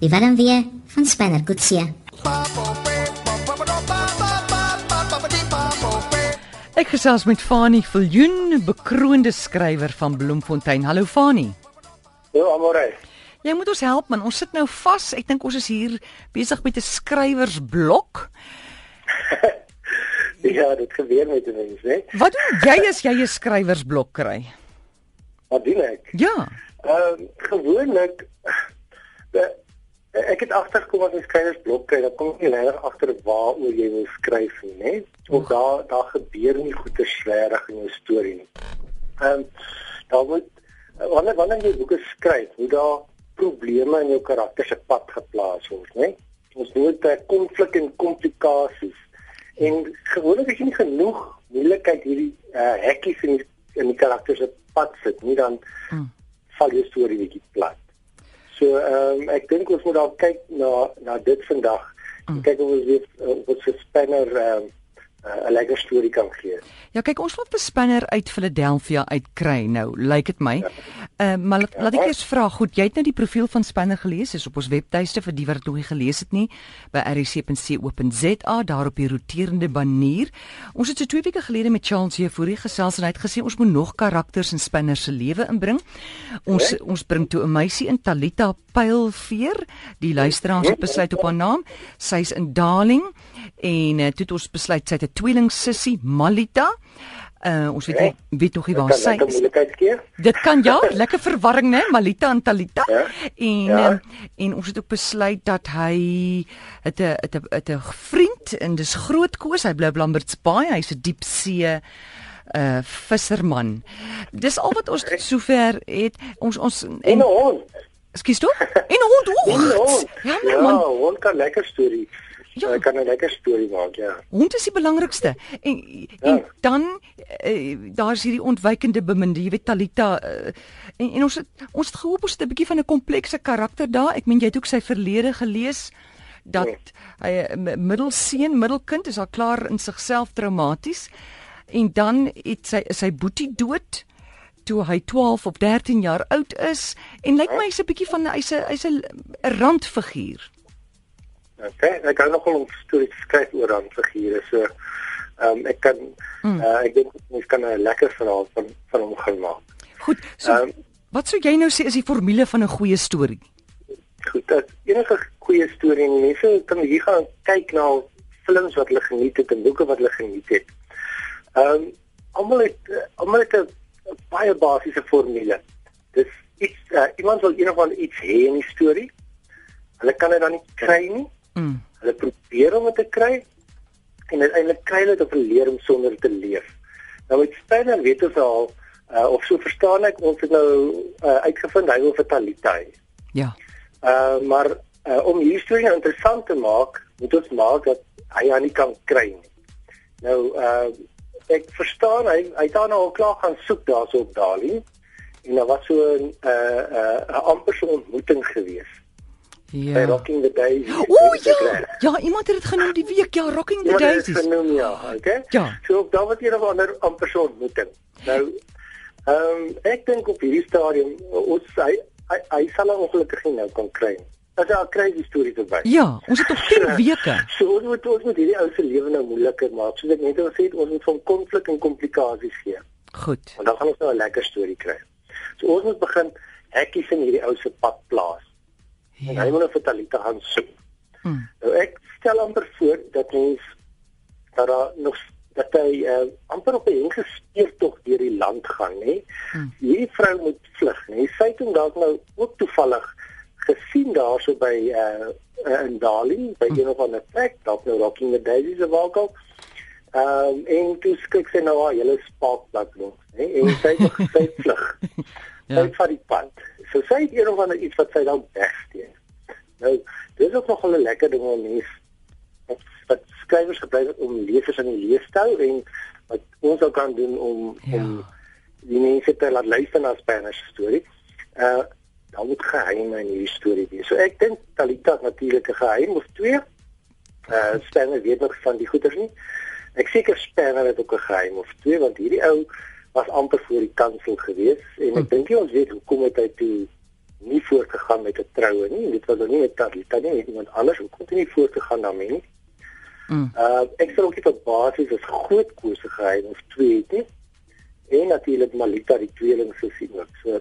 Die warm weer van Spanner Kutsie. Ek gesels met Fani Viljoen, bekroonde skrywer van Bloemfontein. Hallo Fani. Hallo Amore. Jy moet ons help man. Ons sit nou vas. Ek dink ons is hier besig met 'n skrywersblok. ja, dit gebeur met mense, né? Wat doen jy as jy 'n skrywersblok kry? Wat doen ek? Ja. Ehm uh, gewoonlik uh, ek het agtergekom as 'n skrywersblok kry, dan kom nie regtig agter waaroor jy wil skryf né? Of daar daar gebeur nie goeie swerrig in jou storie nie. Ehm um, daar moet wanneer wanneer jy boeke skryf, moet daar probleme in jou karakter se pad geplaas word, né? Ons moet 'n konflik en komplikasies en gewoonlik jy nie genoeg moeilikheid hierdie uh, hekkies in die, in die karakter se pad sit nie, dan hmm. val jou storie bietjie plat. So ehm um, ek dink ons moet daar kyk na na dit vandag. Mm. Kyk of ons weer uh, wat se spanner ehm um, uh, 'n lekker storie kan gee. Ja, kyk ons wil 'n spanner uit Philadelphia uitkry nou, lyk like dit my. Ehm uh, maar ja. laat ek eers vra, goed, jy het nou die profiel van spanner gelees, is op ons webtuiste vir die wat dit nog nie gelees het nie, by rc.co.za daar op die roterende banier. Ons het so twee weke gelede met Charles Jefouri gesels en hy het gesê ons moet nog karakters in spanner se lewe inbring. Ons okay. ons bring toe 'n meisie in Talita Pylveer, die luisteraars het besluit op haar naam. Sy's in Darling en uh, toe het ons besluit sy het 'n tweeling sussie Malita. Uh ons weet nie weet nog nie waar sy is. Dit kan ja, lekker verwarring né, Malita en Talita. Ja? En ja. Um, en ons het ook besluit dat hy het 'n het 'n het 'n vriend en dis groot koes, hy bly Lamberts Bay, hy's 'n diep see uh visserman. Dis al wat ons tot sover het. Ons ons en 'n hond. Ekskuus toe? En 'n hond ook. Ja, ja, man. hond kan lekker storie. Ja, ek kan 'n lekker storie maak, ja. Hond is die belangrikste. En ja. en dan uh, daar's hierdie ontwykende beminde, jy weet Talita uh, en en ons het, ons het gehoop ons het 'n bietjie van 'n komplekse karakter daar. Ek meen jy het ook sy verlede gelees dat ja. hy ja. middelseun, middelkind is al klaar in sigself traumaties. En dan het sy sy boetie dood toe hy 12 of 13 jaar oud is en lyk my hy's 'n bietjie van hy's 'n hy's 'n randfiguur. Okay, ek kan nogal 'n storie skryf oor aan figure. So, ehm um, ek kan mm. uh, ek dink ons kan 'n lekker verhaal van van hom gaan maak. Goed. So, um, wat sou jy nou sê is die formule van 'n goeie storie? Goed, dat enige goeie storie en mense kan hier gaan kyk na films wat hulle geniet het en boeke wat hulle geniet het. Ehm um, almal het almal het 'n baie basiese formule. Dis iets uh, iemand wil eendag iets hê in die storie. Hulle kan dit dan nie kry nie. Mm. Hulle probeer om dit te kry en uiteindelik kry hulle dit op 'n leer om sonder te leef. Nou met Steiner weet ons al uh, of so verstaan ek ons het nou uh, uitgevind hy wil vir Talita. Ja. Uh maar uh, om hierdie storie nou interessant te maak, moet ons maak dat hy aan nie kan kry nie. Nou uh ek verstaan hy hy het dan al klaar gaan soek daarso op Dali en daar was so 'n 'n uh, 'n uh, amper so ontmoeting geweest. Ja. Rocking the Daisies. O ja. Ja, iemand het dit genoem die week, ja, Rocking the ja, Daisies. Ja, genoem ja, okay? Ja. So op daardie een of ander aan persoon ontmoeting. Nou ehm um, ek dink op hierdie stadium ons hy hy, hy sal ongelukkig nie nou kan kry. Dit is 'n crazy storie verby. Ja, ons het nog 10 weke. So ons moet ons moet hierdie ou se lewe nou moeiliker maak. Soos ek net al gesê het, ons moet van konflik en komplikasies gee. Goed. Want dan gaan ons nou 'n lekker storie kry. So ons moet begin hekkies in hierdie ou se pad plaas. Ja. En hy wil vir Talita gaan soek. Hmm. Nou ek stel amper voor dat ons dat daar nog dat hy uh, amper op 'n gespeer tog deur die land gaan, hè. Hmm. Hierdie vrou moet vlug, hè. Sy het hom dalk nou ook toevallig gesien daarso by uh, uh in Darling, by hmm. een of ander plek, dalk nou Rocking the Daisies of Alco. Ehm um, en toe kyk sy nou haar hele spaakplek nog, hè. En sy het gesê vlug. ja. Sy vat die pad. So sy het een of ander iets wat sy dan wegsteek. Nou, dis ook nog 'n lekker ding om mens wat, wat skrywers gebruik om lesers in die leefstyl en wat ons ook kan doen om ja. om die mense te laat luister na Spanish storie. Uh dan moet geheim in hierdie storie wees. So ek dink Talita natuurlik 'n geheim of twee. Uh Spanner weet nog van die goeters nie. Ek seker Spanner het ook 'n geheim of twee want hierdie ou was amper voor die kansel gewees en ek hm. dink jy ons weet hoekom het hy toe nie voortgegaan met 'n troue nie. Dit was nou nie met Talita nie, iemand anders. Hoekom het hy nie voortgegaan daarmee nie? Mm. Uh ek sê ook dit op basis is groot kose gehy of twee het nie. En natuurlik Malita die tweeling se sien ook. So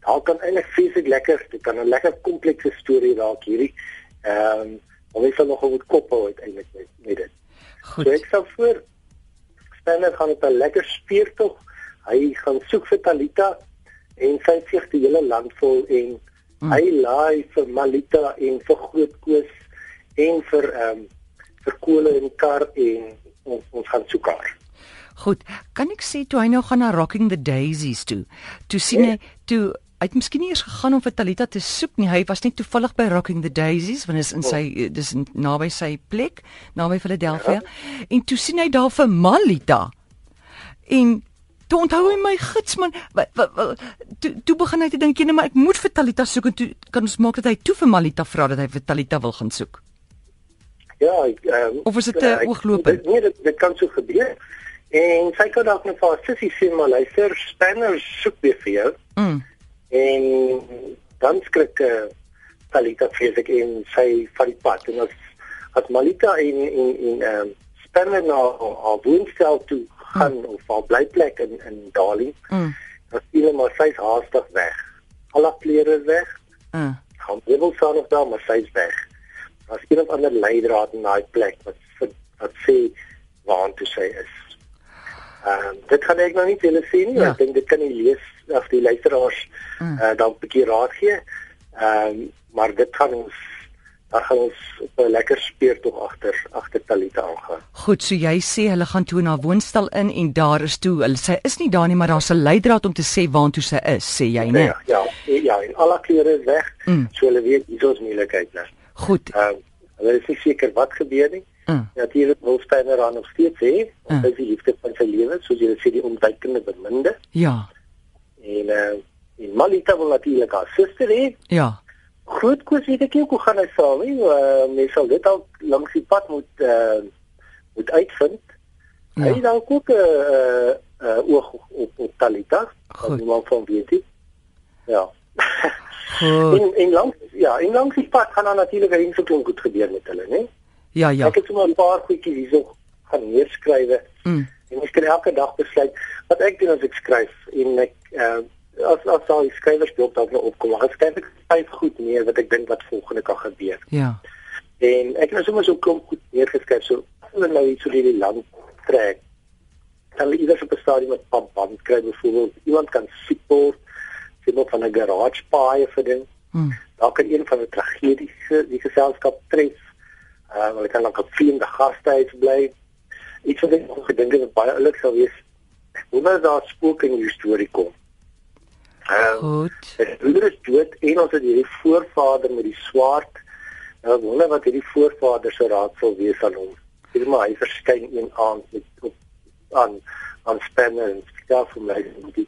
daar kan eintlik fisiek lekker, dit kan 'n lekker komplekse storie raak hierdie. Ehm um, ons sal nog op kop hou uiteindelik met, met dit. Goed. So ek sal voor Spanner gaan op 'n lekker speurtog. Hy gaan soek vir Talita en sy vlieg die hele land vol en mm. hy laai vir Malita en vir Grootkoos en vir ehm um, vir kole die kar en ons, ons gaan soek haar. Goed, kan ek sê toe hy nou gaan na Rocking the Daisies toe. Toe sien hy nee. toe hy het miskien nie eers gegaan om vir Talita te soek nie. Hy was net toevallig by Rocking the Daisies want is in sy oh. dis naby sy plek, naby Philadelphia. Ja. En toe sien hy daar vir Malita. En toe onthou hy my gids man, toe toe begin hy te dink, "Nee, maar ek moet vir Talita soek en toe kan ons maak dat hy toe vir Malita vra dat hy vir Talita wil gaan soek." Ja, ek um, Of is dit 'n uh, eh, ooglopend? Nee, dit, dit kan so gebeur. En sy kan dalk net vir haar sussie sê maar luister, Spanner soek weer vir jou. Mm. En dan skrik uh, Talita vreeslik en sy van die pad en as as Malika in in in ehm um, Spanner na haar woonstel toe gaan mm. of haar blyplek in in Darling. Mm. Dan sien hulle maar sy's haastig weg. Al haar klere is weg. Mm. Gaan wil sy nog daar, maar sy's weg as een of ander leidraad in daai plek wat wat sê waartoe sy is. Ehm um, dit kan ek nog nie julle sien nie. Ja. Ek dink dit kan jy lees of die luisteraars mm. uh, dan 'n bietjie raad gee. Ehm um, maar dit gaan ons dan gaan ons op 'n lekker speurtog agter agter Talita aangaan. Goed, so jy sê hulle gaan toe na woonstel in en daar is toe hulle sy is nie daar nie, maar daar's 'n leidraad om te sê waartoe sy is, sê jy, né? Ja, ja, ja, en al haar klere is weg. Mm. So hulle weet hier is moeilikheid, né? Goed. Uh, hulle is nie seker wat gebeur nie. Mm. Natuurlik wil Steiner aan nog steeds hê, mm. hy is die liefde van sy lewe, soos jy sê die ontwykende beminde. Ja. En uh, en Malita wil natuurlik haar suster hê. Ja. Goed, kos weet ek ook hoe gaan hy saam, hè? Uh, mens sal dit al langs die pad moet uh, moet uitvind. Ja. Hy dan ook 'n uh, uh, oog op, op, Talita, wat niemand van weet nie. Ja. Goed. En en langs ja, en langs die pad gaan dan natuurlik baie so klomp goed gebeur met hulle, né? Ja, ja. Ek het sommer 'n paar goedjies hierso gaan neerskrywe. Mm. En ek kan elke dag besluit wat ek doen as ek skryf en ek uh, as as al die skrywers dalk dalk nou opkom, dan skryf ek vyf goed neer wat ek dink wat volgende kan gebeur. Ja. En ek het sommer so klomp goed neergeskryf so as hulle nou iets oor die land trek. Dan iewers op 'n stadium met pap band kry byvoorbeeld iemand kan siek word byvoorbeeld van 'n garage paai vir ding. Hmm. Daar kan een van die tragediese die geselskap tref. Uh hulle kan ook op vriende gastehuis bly. Iets wat ek gedink het baie oulik sou wees. Hoe nou daar spook in die storie kom. Uh, Goed. Hulle is dood en ons het hierdie voorvader met die swaard. Nou wonder wat hierdie voorvader se raad sou wees aan hom. Dit maar hy verskyn een aand met op aan aan spanne en skaf vir my die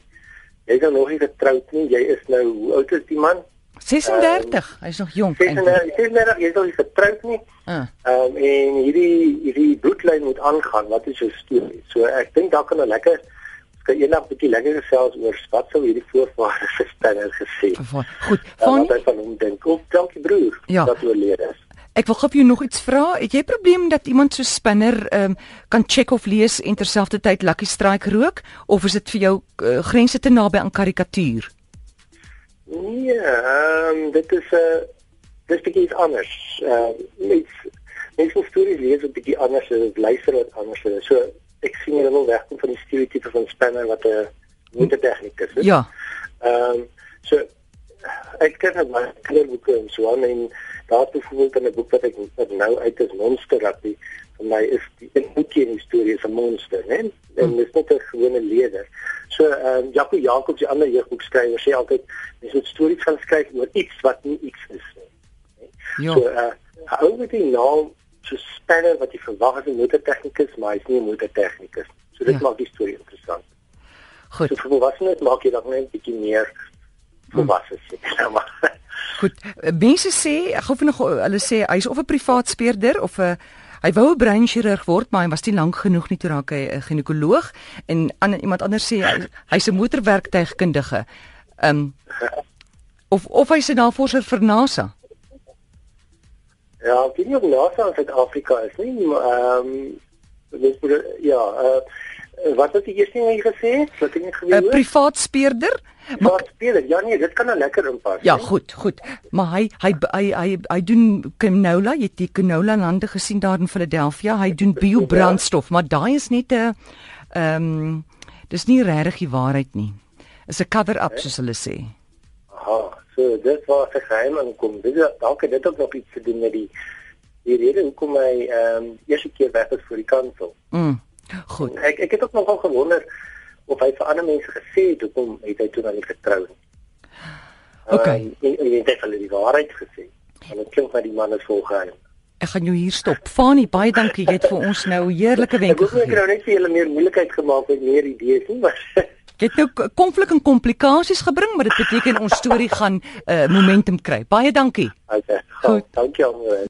jy is nog nie getroud nie. Jy is nou hoe oud is die man? 36. Uh, Hy's nog jonk. 36, 36, jy is nog nie getroud nie. Ah. Ehm uh. um, en hierdie hierdie bloedlyn moet aangaan. Wat is jou storie? So ek dink daar kan 'n lekker kan eendag 'n bietjie lekker gesels oor wat sou hierdie voorvaders gestel gesê. Goed. Van uh, van hom dink. Ook dankie broer. Ja. Dat oorlede is. Ek wil gou vir jou nog iets vra. Het jy probleem dat iemand so spinner ehm um, kan check of lees en terselfdertyd Lucky Strike rook of is dit vir jou uh, grense te naby aan karikatuur? Nee, ehm um, dit is 'n uh, dis bietjie anders. Ehm uh, mens mens moet stories lees op bietjie anders en luister wat anders is. So ek sien jy wil wegkom van die stereotype van spinner wat 'n motortegnikus is. Ja. Ehm um, so ek ken dit maar kinderboeke en so aan en daar byvoorbeeld in 'n boek wat ek wat nou uit is Monster Rugby vir my is die boekie in die storie is 'n monster hè en hmm. dit is net 'n gewone leier. So ehm um, Jaco Jacobs die ander jeugboekskrywer sê altyd jy moet stories gaan skryf oor iets wat nie iets is nie. Ja. So uh hou met die naam so spanner wat jy verwag as 'n motortegnikus maar hy's nie 'n motortegnikus. So dit ja. maak die storie interessant. Goed. So vir net maak jy dan net 'n bietjie meer volwasse sê. Hmm. Goed. Mense sê, ek gou vinnig hulle sê hy's of 'n privaat speurder of 'n hy wou 'n breinchirurg word, maar hy was nie lank genoeg nie toe raak hy 'n ginekoloog en an, iemand anders sê hy, hy's 'n motorwerktuigkundige. Ehm um, Of of hy's 'n navorser vir NASA. Ja, ek weet nie of NASA in Suid-Afrika is nie, maar ehm um, dis ja, uh, wat het jy eers nie gesê? Wat het jy geweet? 'n Privaat speurder? Maar speler, ja nee, dit kan nou lekker inpas. Ja, goed, goed. Maar hy hy hy hy, hy doen canola, jy het die canola lande gesien daar in Philadelphia. Hy doen biobrandstof, maar daai is net 'n ehm um, dis nie regtig die waarheid nie. Is 'n cover-up soos hulle sê. So dit was 'n geheim en kom dit dalk dit ook nog iets te doen met die die rede hoekom hy ehm um, eerste keer weg is vir die kansel. Mm. Goed. Ek ek het ook nogal gewonder of hy vir ander mense gesê het hoekom het hy toe dan nie getrou nie. Okay. Uh, en en het hulle die waarheid gesê. En dit klink dat die man is volgeheim. Ek gaan jou hier stop. Fani, baie dankie. Jy het vir ons nou heerlike wenke gegee. Ek het nou net vir julle meer moeilikheid gemaak met meer idees nie, maar Het nou konflik en komplikasies gebring, maar dit beteken ons storie gaan 'n uh, momentum kry. Baie dankie. Okay. Goed. Dankie aan